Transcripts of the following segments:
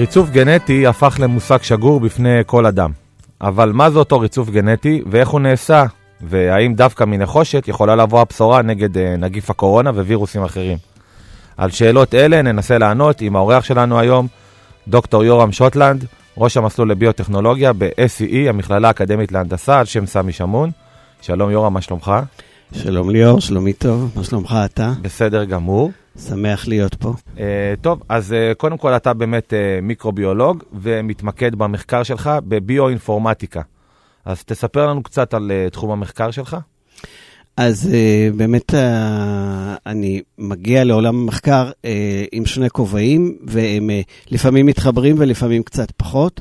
ריצוף גנטי הפך למושג שגור בפני כל אדם. אבל מה זה אותו ריצוף גנטי ואיך הוא נעשה? והאם דווקא מנחושת יכולה לבוא הבשורה נגד uh, נגיף הקורונה ווירוסים אחרים? על שאלות אלה ננסה לענות עם האורח שלנו היום, דוקטור יורם שוטלנד, ראש המסלול לביוטכנולוגיה ב-SEE, המכללה האקדמית להנדסה, על שם סמי שמון. שלום יורם, מה שלומך? שלום ליאור, שלומי טוב, מה שלומך אתה? בסדר גמור. שמח להיות פה. Uh, טוב, אז uh, קודם כל אתה באמת uh, מיקרוביולוג ומתמקד במחקר שלך בביואינפורמטיקה. אז תספר לנו קצת על uh, תחום המחקר שלך. אז uh, באמת uh, אני מגיע לעולם המחקר uh, עם שני כובעים, והם uh, לפעמים מתחברים ולפעמים קצת פחות.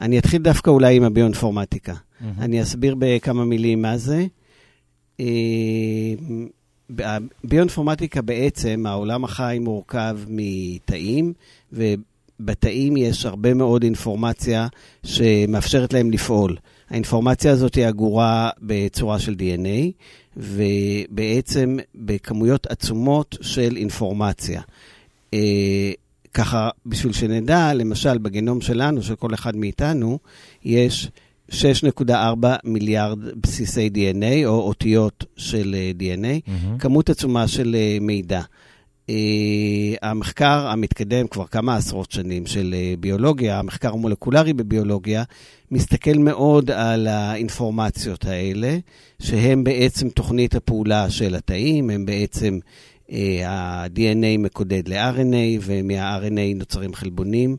אני אתחיל דווקא אולי עם הביואינפורמטיקה. Mm-hmm. אני אסביר בכמה מילים מה זה. Uh, ביואינפורמטיקה בעצם, העולם החי מורכב מתאים, ובתאים יש הרבה מאוד אינפורמציה שמאפשרת להם לפעול. האינפורמציה הזאת היא אגורה בצורה של DNA, ובעצם בכמויות עצומות של אינפורמציה. אה, ככה, בשביל שנדע, למשל, בגנום שלנו, של כל אחד מאיתנו, יש 6.4 מיליארד בסיסי DNA, או אותיות של DNA, mm-hmm. כמות עצומה של מידע. Uh, המחקר המתקדם כבר כמה עשרות שנים של uh, ביולוגיה, המחקר המולקולרי בביולוגיה, מסתכל מאוד על האינפורמציות האלה, שהם בעצם תוכנית הפעולה של התאים, הם בעצם ה-DNA מקודד ל-RNA, ומה-RNA נוצרים חלבונים.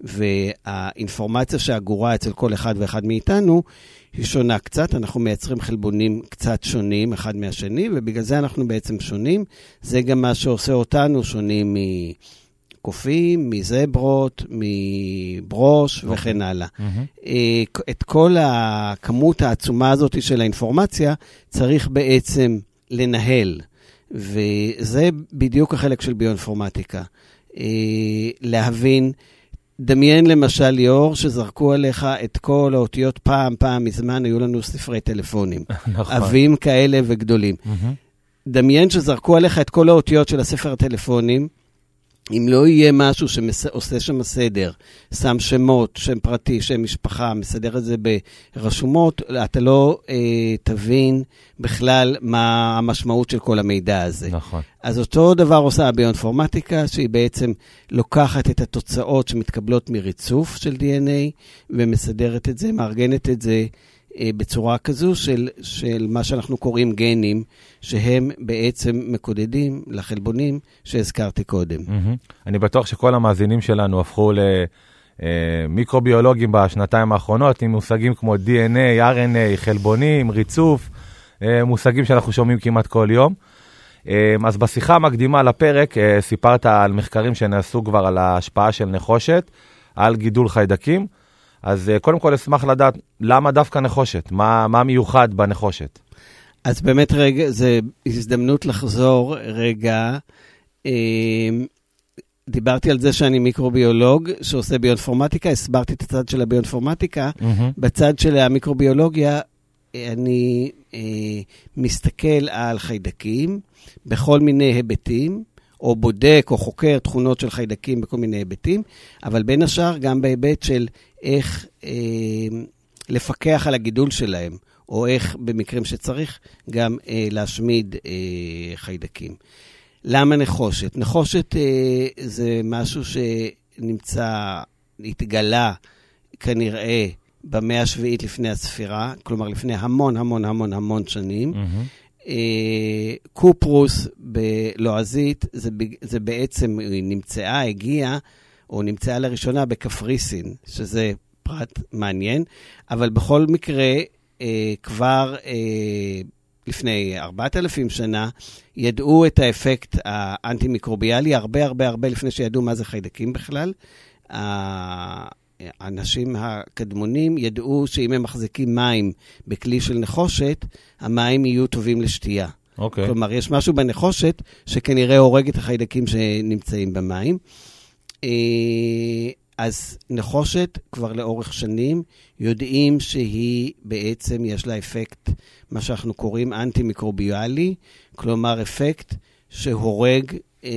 והאינפורמציה שאגורה אצל כל אחד ואחד מאיתנו היא שונה קצת, אנחנו מייצרים חלבונים קצת שונים אחד מהשני, ובגלל זה אנחנו בעצם שונים. זה גם מה שעושה אותנו שונים מקופים, מזברות, מברוש okay. וכן הלאה. Mm-hmm. את כל הכמות העצומה הזאת של האינפורמציה צריך בעצם לנהל, וזה בדיוק החלק של ביואינפורמטיקה. אה, להבין דמיין למשל, ליאור, שזרקו עליך את כל האותיות פעם, פעם מזמן, היו לנו ספרי טלפונים. נכון. עבים כאלה וגדולים. Mm-hmm. דמיין שזרקו עליך את כל האותיות של הספר הטלפונים, אם לא יהיה משהו שעושה שם סדר, שם שמות, שם פרטי, שם משפחה, מסדר את זה ברשומות, אתה לא אה, תבין בכלל מה המשמעות של כל המידע הזה. נכון. אז אותו דבר עושה הביואינפורמטיקה, שהיא בעצם לוקחת את התוצאות שמתקבלות מריצוף של DNA ומסדרת את זה, מארגנת את זה. אה, בצורה כזו של, של מה שאנחנו קוראים גנים, שהם בעצם מקודדים לחלבונים שהזכרתי קודם. Mm-hmm. אני בטוח שכל המאזינים שלנו הפכו למיקרוביולוגים אה, בשנתיים האחרונות, עם מושגים כמו DNA, RNA, חלבונים, ריצוף, אה, מושגים שאנחנו שומעים כמעט כל יום. אז בשיחה המקדימה לפרק סיפרת על מחקרים שנעשו כבר על ההשפעה של נחושת על גידול חיידקים. אז אה, קודם כל אשמח לדעת למה דווקא נחושת, מה, מה מיוחד בנחושת. אז באמת רגע, זו הזדמנות לחזור רגע. אה, דיברתי על זה שאני מיקרוביולוג שעושה ביואינפורמטיקה, הסברתי את הצד של הביואינפורמטיקה. Mm-hmm. בצד של המיקרוביולוגיה, אני אה, מסתכל על חיידקים בכל מיני היבטים, או בודק או חוקר תכונות של חיידקים בכל מיני היבטים, אבל בין השאר גם בהיבט של איך אה, לפקח על הגידול שלהם, או איך במקרים שצריך גם אה, להשמיד אה, חיידקים. למה נחושת? נחושת אה, זה משהו שנמצא, התגלה כנראה במאה השביעית לפני הספירה, כלומר לפני המון המון המון המון שנים. Mm-hmm. אה, קופרוס בלועזית, זה, זה בעצם, היא נמצאה, הגיעה, או נמצאה לראשונה בקפריסין, שזה פרט מעניין, אבל בכל מקרה, אה, כבר אה, לפני 4,000 שנה, ידעו את האפקט האנטי-מיקרוביאלי, הרבה הרבה הרבה לפני שידעו מה זה חיידקים בכלל. האנשים הקדמונים ידעו שאם הם מחזיקים מים בכלי של נחושת, המים יהיו טובים לשתייה. אוקיי. Okay. כלומר, יש משהו בנחושת שכנראה הורג את החיידקים שנמצאים במים. אה, אז נחושת כבר לאורך שנים יודעים שהיא בעצם, יש לה אפקט, מה שאנחנו קוראים אנטי-מיקרוביאלי, כלומר אפקט שהורג אה,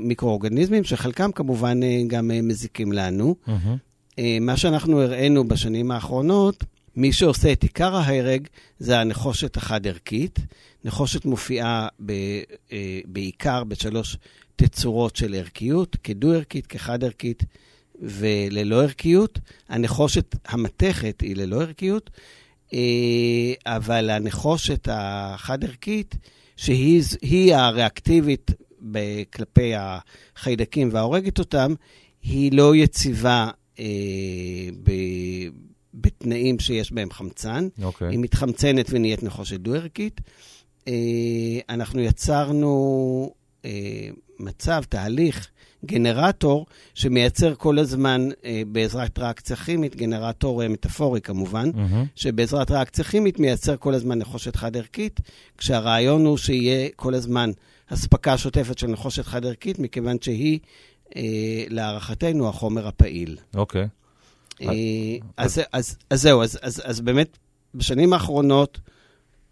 מיקרואורגניזמים, שחלקם כמובן אה, גם אה, מזיקים לנו. מהמם. אה, מה שאנחנו הראינו בשנים האחרונות, מי שעושה את עיקר ההרג זה הנחושת החד-ערכית. נחושת מופיעה ב, אה, בעיקר בשלוש תצורות של ערכיות, כדו-ערכית, כחד-ערכית וללא ערכיות. הנחושת המתכת היא ללא ערכיות, אה, אבל הנחושת החד-ערכית, שהיא היא הריאקטיבית כלפי החיידקים וההורגת אותם, היא לא יציבה אה, ב, בתנאים שיש בהם חמצן. אוקיי. היא מתחמצנת ונהיית נחושת דו-ערכית. אה, אנחנו יצרנו אה, מצב, תהליך, גנרטור, שמייצר כל הזמן, אה, בעזרת ריאקציה כימית, גנרטור אה, מטאפורי כמובן, מהמם. שבעזרת ריאקציה כימית מייצר כל הזמן נחושת חד-ערכית, כשהרעיון הוא שיהיה כל הזמן אספקה שוטפת של נחושת חד-ערכית, מכיוון שהיא, להערכתנו, החומר הפעיל. אוקיי. אה, אז, אז, אז זהו, אז, באמת, בשנים האחרונות,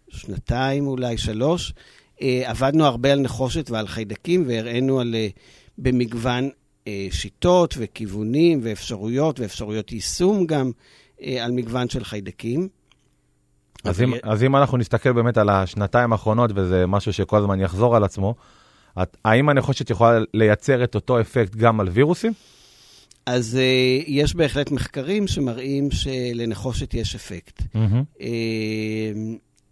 שנתיים אולי, שלוש, אה, עבדנו הרבה על נחושת ועל חיידקים, והראינו על, אה, במגוון אה, שיטות וכיוונים ואפשרויות, ואפשרויות יישום גם, אה, על מגוון של חיידקים. אז אבל- אם, אז אם אנחנו נסתכל באמת על השנתיים האחרונות, וזה משהו שכל הזמן יחזור על עצמו, את, האם הנחושת יכולה לייצר את אותו אפקט גם על וירוסים? אז uh, יש בהחלט מחקרים שמראים שלנחושת יש אפקט. מהמם. Uh,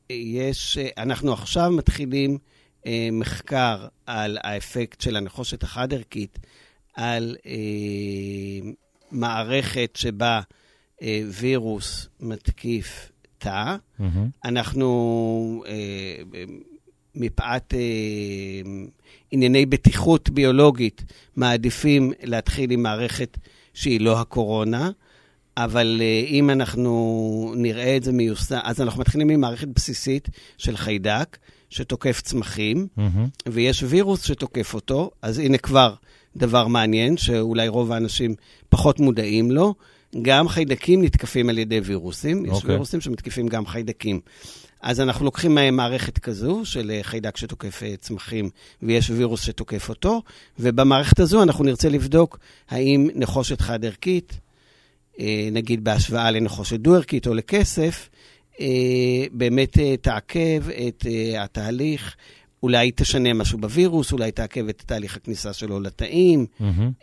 יש, uh, אנחנו עכשיו מתחילים uh, מחקר על האפקט של הנחושת החד-ערכית על uh, מערכת שבה uh, וירוס מתקיף תא. מהמם. אנחנו, אה, מפאת אה, ענייני בטיחות ביולוגית, מעדיפים להתחיל עם מערכת שהיא לא הקורונה, אבל אה, אם אנחנו נראה את זה מיוסד, אז אנחנו מתחילים עם מערכת בסיסית של חיידק שתוקף צמחים, מהמם. ויש וירוס שתוקף אותו, אז הנה כבר דבר מעניין, שאולי רוב האנשים פחות מודעים לו. גם חיידקים נתקפים על ידי וירוסים, יש אוקיי. וירוסים שמתקיפים גם חיידקים. אז אנחנו לוקחים מערכת כזו של אה, חיידק שתוקף אה, צמחים ויש וירוס שתוקף אותו, ובמערכת הזו אנחנו נרצה לבדוק האם נחושת חד-ערכית, אה, נגיד בהשוואה לנחושת דו-ערכית או לכסף, באמת תעכב את התהליך, אולי תשנה משהו בווירוס, אולי תעכב את תהליך הכניסה שלו לתאים.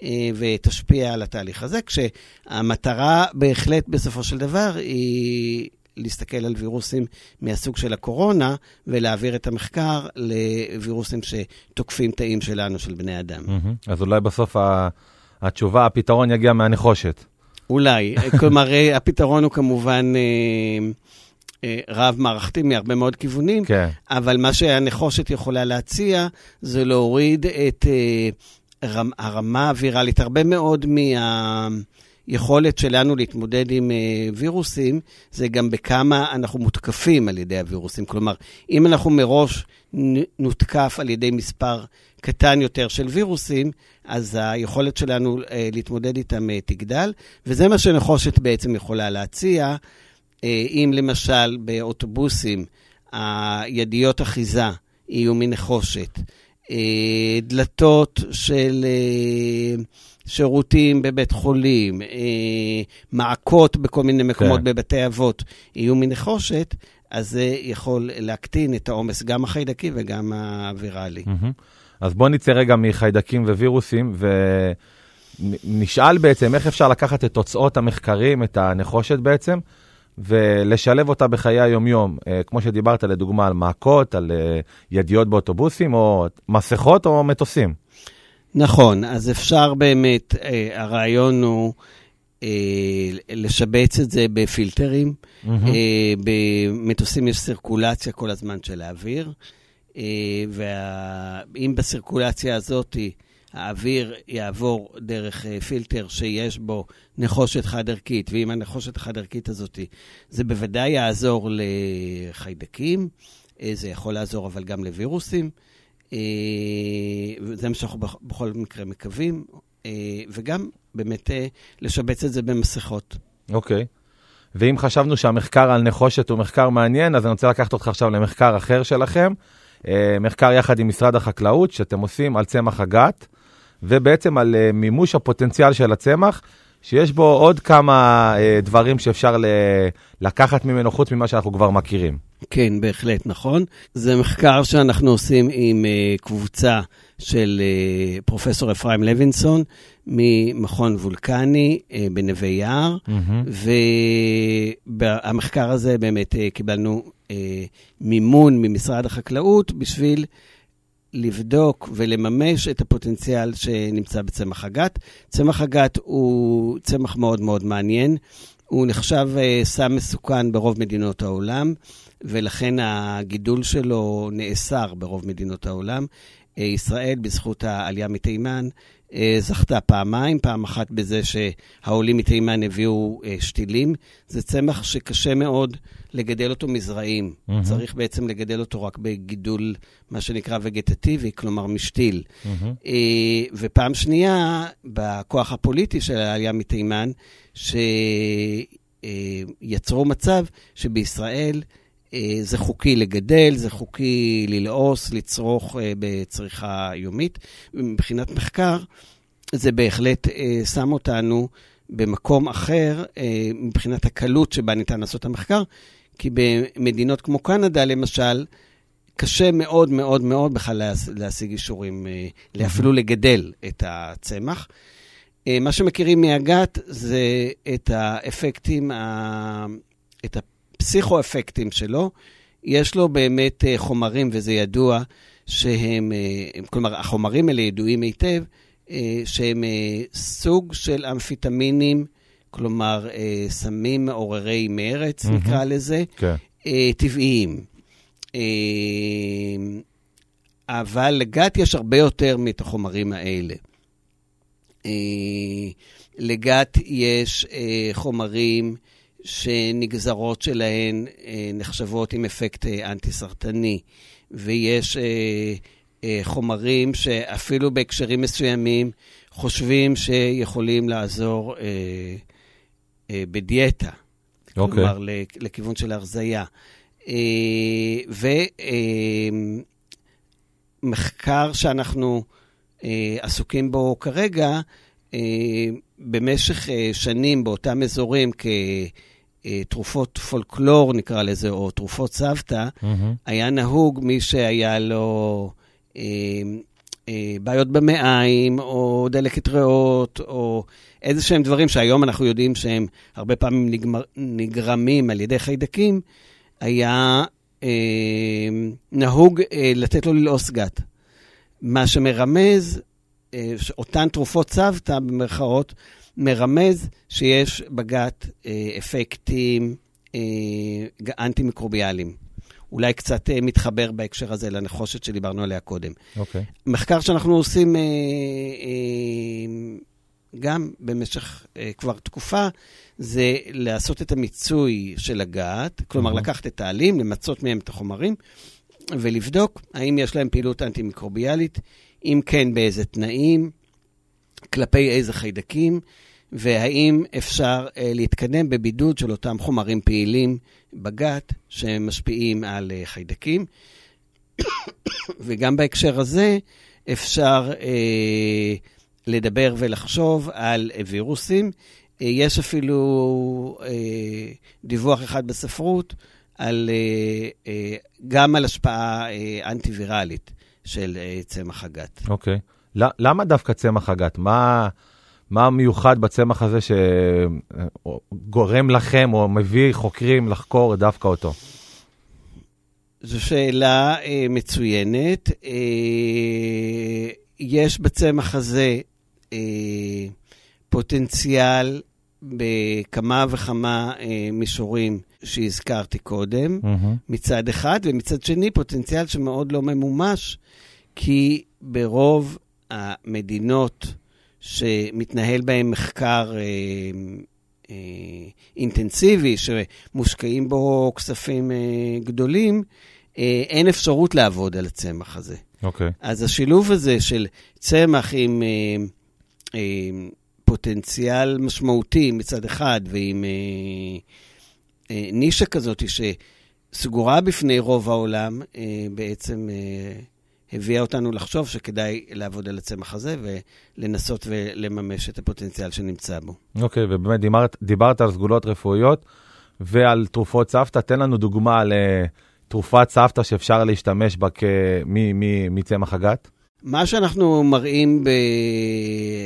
אה, ותשפיע על התהליך הזה, כשהמטרה בהחלט בסופו של דבר היא להסתכל על וירוסים מהסוג של הקורונה, ולהעביר את המחקר לווירוסים שתוקפים תאים שלנו, של בני אדם. מהמם. אז אולי בסוף ה- התשובה, הפתרון יגיע מהנחושת. אולי. כלומר, אה, הפתרון הוא כמובן אה, רב-מערכתי מהרבה מאוד כיוונים, כן. אבל מה שהנחושת יכולה להציע זה להוריד את אה, רמ, הרמה הווירלית. הרבה מאוד מהיכולת שלנו להתמודד עם אה, וירוסים, זה גם בכמה אנחנו מותקפים על ידי הווירוסים. כלומר, אם אנחנו מראש נותקף על ידי מספר קטן יותר של וירוסים, אז היכולת שלנו אה, להתמודד איתם אה, תגדל, וזה מה שנחושת בעצם יכולה להציע. אה, אם למשל באוטובוסים הידיות אחיזה יהיו מנחושת, אה, דלתות של אה, שירותים בבית חולים, מעקות בכל מיני מקומות כן. בבתי אבות יהיו מנחושת, אז זה יכול להקטין את העומס, גם החיידקי וגם הוויראלי. אז בוא נצא רגע מחיידקים ווירוסים, ונשאל בעצם איך אפשר לקחת את תוצאות המחקרים, את הנחושת בעצם, ולשלב אותה בחיי היומיום, אה, כמו שדיברת לדוגמה על מעקות, על אה, ידיות באוטובוסים, או מסכות או מטוסים. נכון, אז אפשר באמת, אה, הרעיון הוא לשבץ את זה בפילטרים. אה, במטוסים יש סירקולציה כל הזמן של האוויר, ואם בסירקולציה הזאת האוויר יעבור דרך אה, פילטר שיש בו נחושת חד-ערכית, ועם הנחושת החד-ערכית הזאת זה בוודאי יעזור לחיידקים, אה, זה יכול לעזור אבל גם לווירוסים. אה, וזה מה שאנחנו בכ- בכל מקרה מקווים, וגם באמת לשבץ את זה במסכות. אוקיי. ואם חשבנו שהמחקר על נחושת הוא מחקר מעניין, אז אני רוצה לקחת אותך עכשיו למחקר אחר שלכם, מחקר יחד עם משרד החקלאות, שאתם עושים על צמח הגת, ובעצם על אה, מימוש הפוטנציאל של הצמח, שיש בו עוד כמה אה, דברים שאפשר לקחת ממנו חוץ ממה שאנחנו כבר מכירים. כן, בהחלט, נכון. זה מחקר שאנחנו עושים עם uh, קבוצה של פרופסור אפרים לוינסון ממכון וולקני בנווה יער, Mm-hmm. והמחקר הזה באמת קיבלנו מימון ממשרד החקלאות בשביל לבדוק ולממש את הפוטנציאל שנמצא בצמח הגת. צמח הגת הוא צמח מאוד מאוד מעניין. הוא נחשב uh, סם מסוכן ברוב מדינות העולם, ולכן הגידול שלו נאסר ברוב מדינות העולם. Uh, ישראל, בזכות העלייה מתימן, זכתה פעמיים, פעם אחת בזה שהעולים מתימן הביאו uh, שתילים. זה צמח שקשה מאוד לגדל אותו מזרעים. מהמם. צריך בעצם לגדל אותו רק בגידול, מה שנקרא וגטטיבי, כלומר משתיל. Mm-hmm. אה, ופעם שנייה, בכוח הפוליטי של העלייה מתימן, שיצרו מצב שבישראל אה, זה חוקי לגדל, זה חוקי ללעוס, לצרוך אה, בצריכה יומית. מבחינת מחקר, זה בהחלט אה, שם אותנו במקום אחר אה, מבחינת הקלות שבה ניתן לעשות את המחקר, כי במדינות כמו קנדה, למשל, קשה מאוד מאוד מאוד בכלל להש- להשיג אישורים, אה, אפילו לגדל את הצמח. אה, מה שמכירים מהגת זה את האפקטים, ה- את הפסיכו-אפקטים שלו. יש לו באמת אה, חומרים, וזה ידוע, שהם, אה, כלומר, החומרים האלה ידועים היטב, אה, שהם סוג של אמפיטמינים, כלומר, סמים מעוררי מרץ, מהמם. נקרא לזה, כן. אה, טבעיים. אבל לגת יש הרבה יותר מאת החומרים האלה. לגת יש חומרים שנגזרות שלהן אה, נחשבות עם אפקט אה, אנטי-סרטני, ויש אה, חומרים שאפילו בהקשרים מסוימים חושבים שיכולים לעזור בדיאטה. אוקיי. כלומר, לכ- לכיוון של הרזייה. ומחקר שאנחנו עסוקים בו כרגע, במשך שנים באותם אזורים כתרופות פולקלור, נקרא לזה, או תרופות סבתא, מהמם. היה נהוג מי שהיה לו אה, אה, בעיות במעיים, או דלקת ריאות, או איזה שהם דברים שהיום אנחנו יודעים שהם הרבה פעמים נגמר, נגרמים על ידי חיידקים, היה אה, נהוג אה, לתת לו ללעוס גת. מה שמרמז, אה, אותן תרופות צוותא, במרכאות, מרמז שיש בגת אה, אפקטים אה, אנטי-מיקרוביאליים. אולי קצת אה, מתחבר בהקשר הזה לנחושת שדיברנו עליה קודם. אוקיי. מחקר שאנחנו עושים אה, אה, גם במשך אה, כבר תקופה, זה לעשות את המיצוי של הגת, כלומר אהה. לקחת את העלים, למצות מהם את החומרים, ולבדוק האם יש להם פעילות אנטי-מיקרוביאלית, אם כן, באיזה תנאים, כלפי איזה חיידקים, והאם אפשר אה, להתקדם בבידוד של אותם חומרים פעילים בגת שמשפיעים על אה, חיידקים. וגם בהקשר הזה אפשר אה, לדבר ולחשוב על אה, וירוסים. אה, יש אפילו אה, דיווח אחד בספרות על, אה, אה, גם על השפעה אה, אנטי-ויראלית של אה, צמח הגת. אוקיי. ל- למה דווקא צמח הגת? מה, מה המיוחד בצמח הזה שגורם לכם או מביא חוקרים לחקור דווקא אותו? זו שאלה אה, מצוינת. אה, יש בצמח הזה אה, פוטנציאל בכמה וכמה אה, מישורים שהזכרתי קודם, מהמם. מצד אחד, ומצד שני פוטנציאל שמאוד לא ממומש, כי ברוב המדינות שמתנהל בהן מחקר אה, אה, אינטנסיבי, שמושקעים בו כספים אה, גדולים, אה, אין אפשרות לעבוד על הצמח הזה. אוקיי. אז השילוב הזה של צמח עם אה, אה, פוטנציאל משמעותי מצד אחד, ועם אה, אה, נישה כזאת סגורה בפני רוב העולם, אה, בעצם אה, הביאה אותנו לחשוב שכדאי לעבוד על הצמח הזה ולנסות ולממש את הפוטנציאל שנמצא בו. אוקיי, okay, ובאמת דיברת, דיברת על סגולות רפואיות ועל תרופות סבתא. תן לנו דוגמה על uh, תרופת סבתא שאפשר להשתמש בה מצמח הגת. מה שאנחנו מראים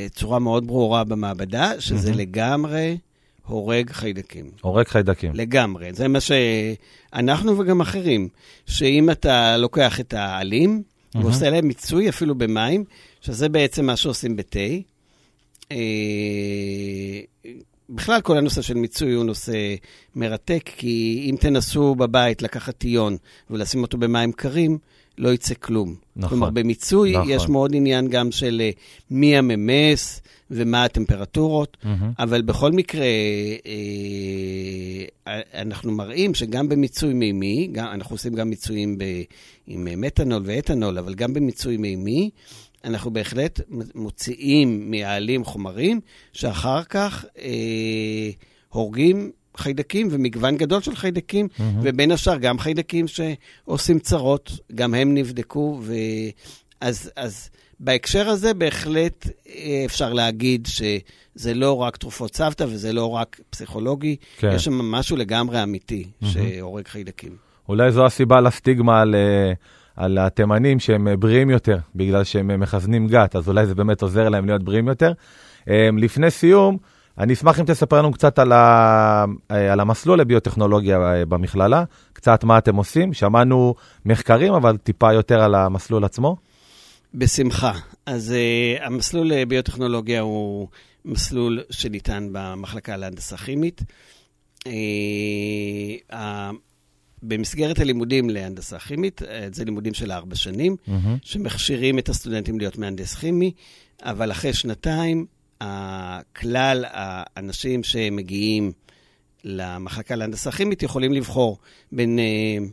בצורה מאוד ברורה במעבדה, שזה mm-hmm. לגמרי הורג חיידקים. הורג חיידקים. לגמרי. זה מה שאנחנו וגם אחרים, שאם אתה לוקח את העלים, mm-hmm. ועושה להם מיצוי אפילו במים, שזה בעצם מה שעושים בתה. אה, בכלל, כל הנושא של מיצוי הוא נושא מרתק, כי אם תנסו בבית לקחת טיון ולשים אותו במים קרים, לא יצא כלום. נכון. כלומר, במיצוי נכון. יש מאוד עניין גם של אה, מי הממס ומה הטמפרטורות, mm-hmm. אבל בכל מקרה, אה, אנחנו מראים שגם במיצוי מימי, גם, אנחנו עושים גם מיצויים ב, עם מתנול ואתנול, אבל גם במיצוי מימי, אנחנו בהחלט מוציאים מהעלים חומרים שאחר כך אה, הורגים חיידקים ומגוון גדול של חיידקים, mm-hmm. ובין השאר גם חיידקים שעושים צרות, גם הם נבדקו. ו... אז, אז בהקשר הזה בהחלט אה, אפשר להגיד שזה לא רק תרופות סבתא וזה לא רק פסיכולוגי, כן. יש שם משהו לגמרי אמיתי mm-hmm. שהורג חיידקים. אולי זו הסיבה לסטיגמה על... אה, על התימנים שהם בריאים יותר, בגלל שהם מכוונים גת, אז אולי זה באמת עוזר להם להיות בריאים יותר. אה, לפני סיום, אני אשמח אם תספר לנו קצת על, ה... על המסלול לביוטכנולוגיה אה, במכללה, קצת מה אתם עושים. שמענו מחקרים, אבל טיפה יותר על המסלול עצמו. בשמחה. אז uh, המסלול לביוטכנולוגיה הוא מסלול שניתן במחלקה להנדסה כימית. Uh, uh, במסגרת הלימודים להנדסה כימית, זה לימודים של ארבע שנים, mm-hmm. שמכשירים את הסטודנטים להיות מהנדס כימי, אבל אחרי שנתיים כלל האנשים שמגיעים למחלקה להנדסה כימית יכולים לבחור בין uh,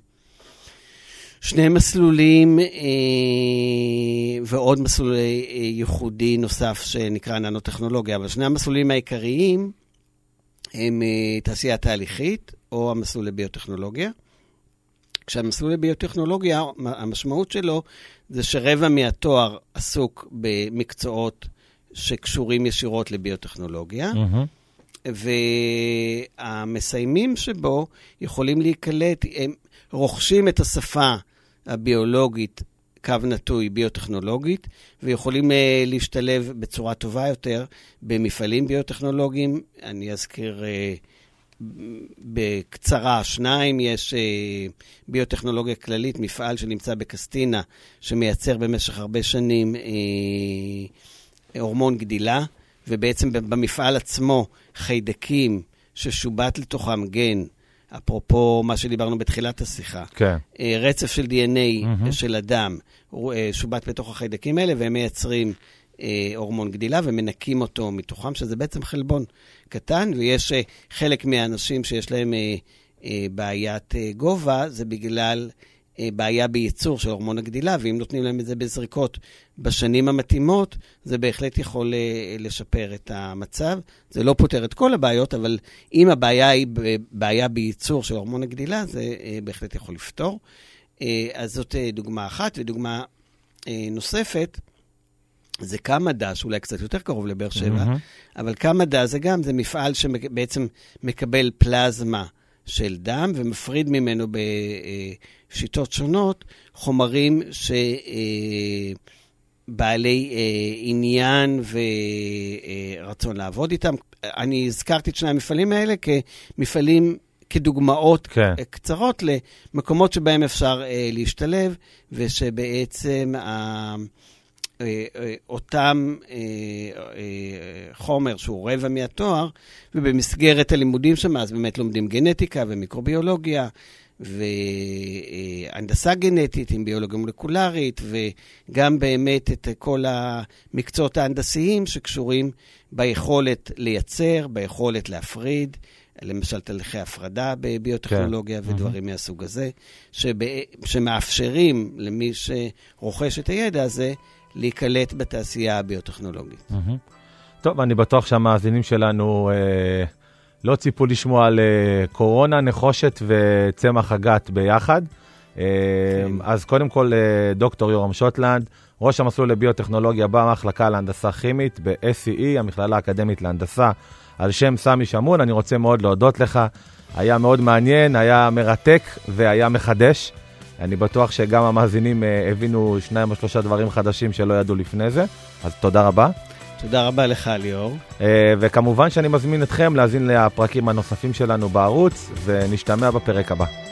שני מסלולים uh, ועוד מסלול uh, ייחודי נוסף שנקרא ננו-טכנולוגיה, אבל שני המסלולים העיקריים הם תעשייה תהליכית או המסלול לביוטכנולוגיה. כשהמסלול לביוטכנולוגיה, המשמעות שלו זה שרבע מהתואר עסוק במקצועות שקשורים ישירות לביוטכנולוגיה, mm-hmm. והמסיימים שבו יכולים להיקלט, הם רוכשים את השפה הביולוגית, קו נטוי ביוטכנולוגית, ויכולים uh, להשתלב בצורה טובה יותר במפעלים ביוטכנולוגיים. אני אזכיר uh, בקצרה שניים, יש uh, ביוטכנולוגיה כללית, מפעל שנמצא בקסטינה, שמייצר במשך הרבה שנים uh, הורמון גדילה, ובעצם במפעל עצמו חיידקים ששובת לתוכם גן, אפרופו מה שדיברנו בתחילת השיחה, כן. אה, רצף של DNA mm-hmm. של אדם אה, שובת בתוך החיידקים האלה, והם מייצרים אה, הורמון גדילה ומנקים אותו מתוכם, שזה בעצם חלבון קטן, ויש חלק מהאנשים שיש להם בעיית גובה, זה בגלל בעיה בייצור של הורמון הגדילה, ואם נותנים להם את זה בזריקות בשנים המתאימות, זה בהחלט יכול אה, לשפר את המצב. זה לא פותר את כל הבעיות, אבל אם הבעיה היא בעיה בייצור של הורמון הגדילה, זה אה, בהחלט יכול לפתור. אז זאת דוגמה אחת, ודוגמה נוספת, זה קמדה, שאולי קצת יותר קרוב לבאר שבע, mm-hmm. אבל קמדה זה גם, זה מפעל שבעצם מקבל פלזמה של דם ומפריד ממנו בשיטות שונות חומרים שבעלי אה, עניין ורצון לעבוד איתם. אני הזכרתי את שני המפעלים האלה כמפעלים, כדוגמאות כן. קצרות למקומות שבהם אפשר אה, להשתלב, ושבעצם ה... אה, אה, אותם אה, חומר שהוא רבע מהתואר, ובמסגרת הלימודים שם, אז באמת לומדים גנטיקה ומיקרוביולוגיה, והנדסה גנטית עם ביולוגיה מולקולרית, וגם באמת את כל המקצועות ההנדסיים שקשורים ביכולת לייצר, ביכולת להפריד, למשל תהליכי הפרדה בביוטכנולוגיה כן. ודברים mm-hmm. מהסוג הזה, שבא, שמאפשרים למי שרוכש את הידע הזה להיקלט בתעשייה הביוטכנולוגית. טוב, אני בטוח שהמאזינים שלנו אה, לא ציפו לשמוע על אה, קורונה, נחושת וצמח הגת ביחד. כן. אז קודם כל, דוקטור יורם שוטלנד, ראש המסלול לביוטכנולוגיה במחלקה להנדסה כימית ב-SCE, המכללה האקדמית להנדסה, על שם סמי שמון. אני רוצה מאוד להודות לך. היה מאוד מעניין, היה מרתק והיה מחדש. אני בטוח שגם המאזינים הבינו שניים או שלושה דברים חדשים שלא ידעו לפני זה, אז תודה רבה. תודה רבה לך, ליאור. וכמובן שאני מזמין אתכם להאזין לפרקים הנוספים שלנו בערוץ, ונשתמע בפרק הבא.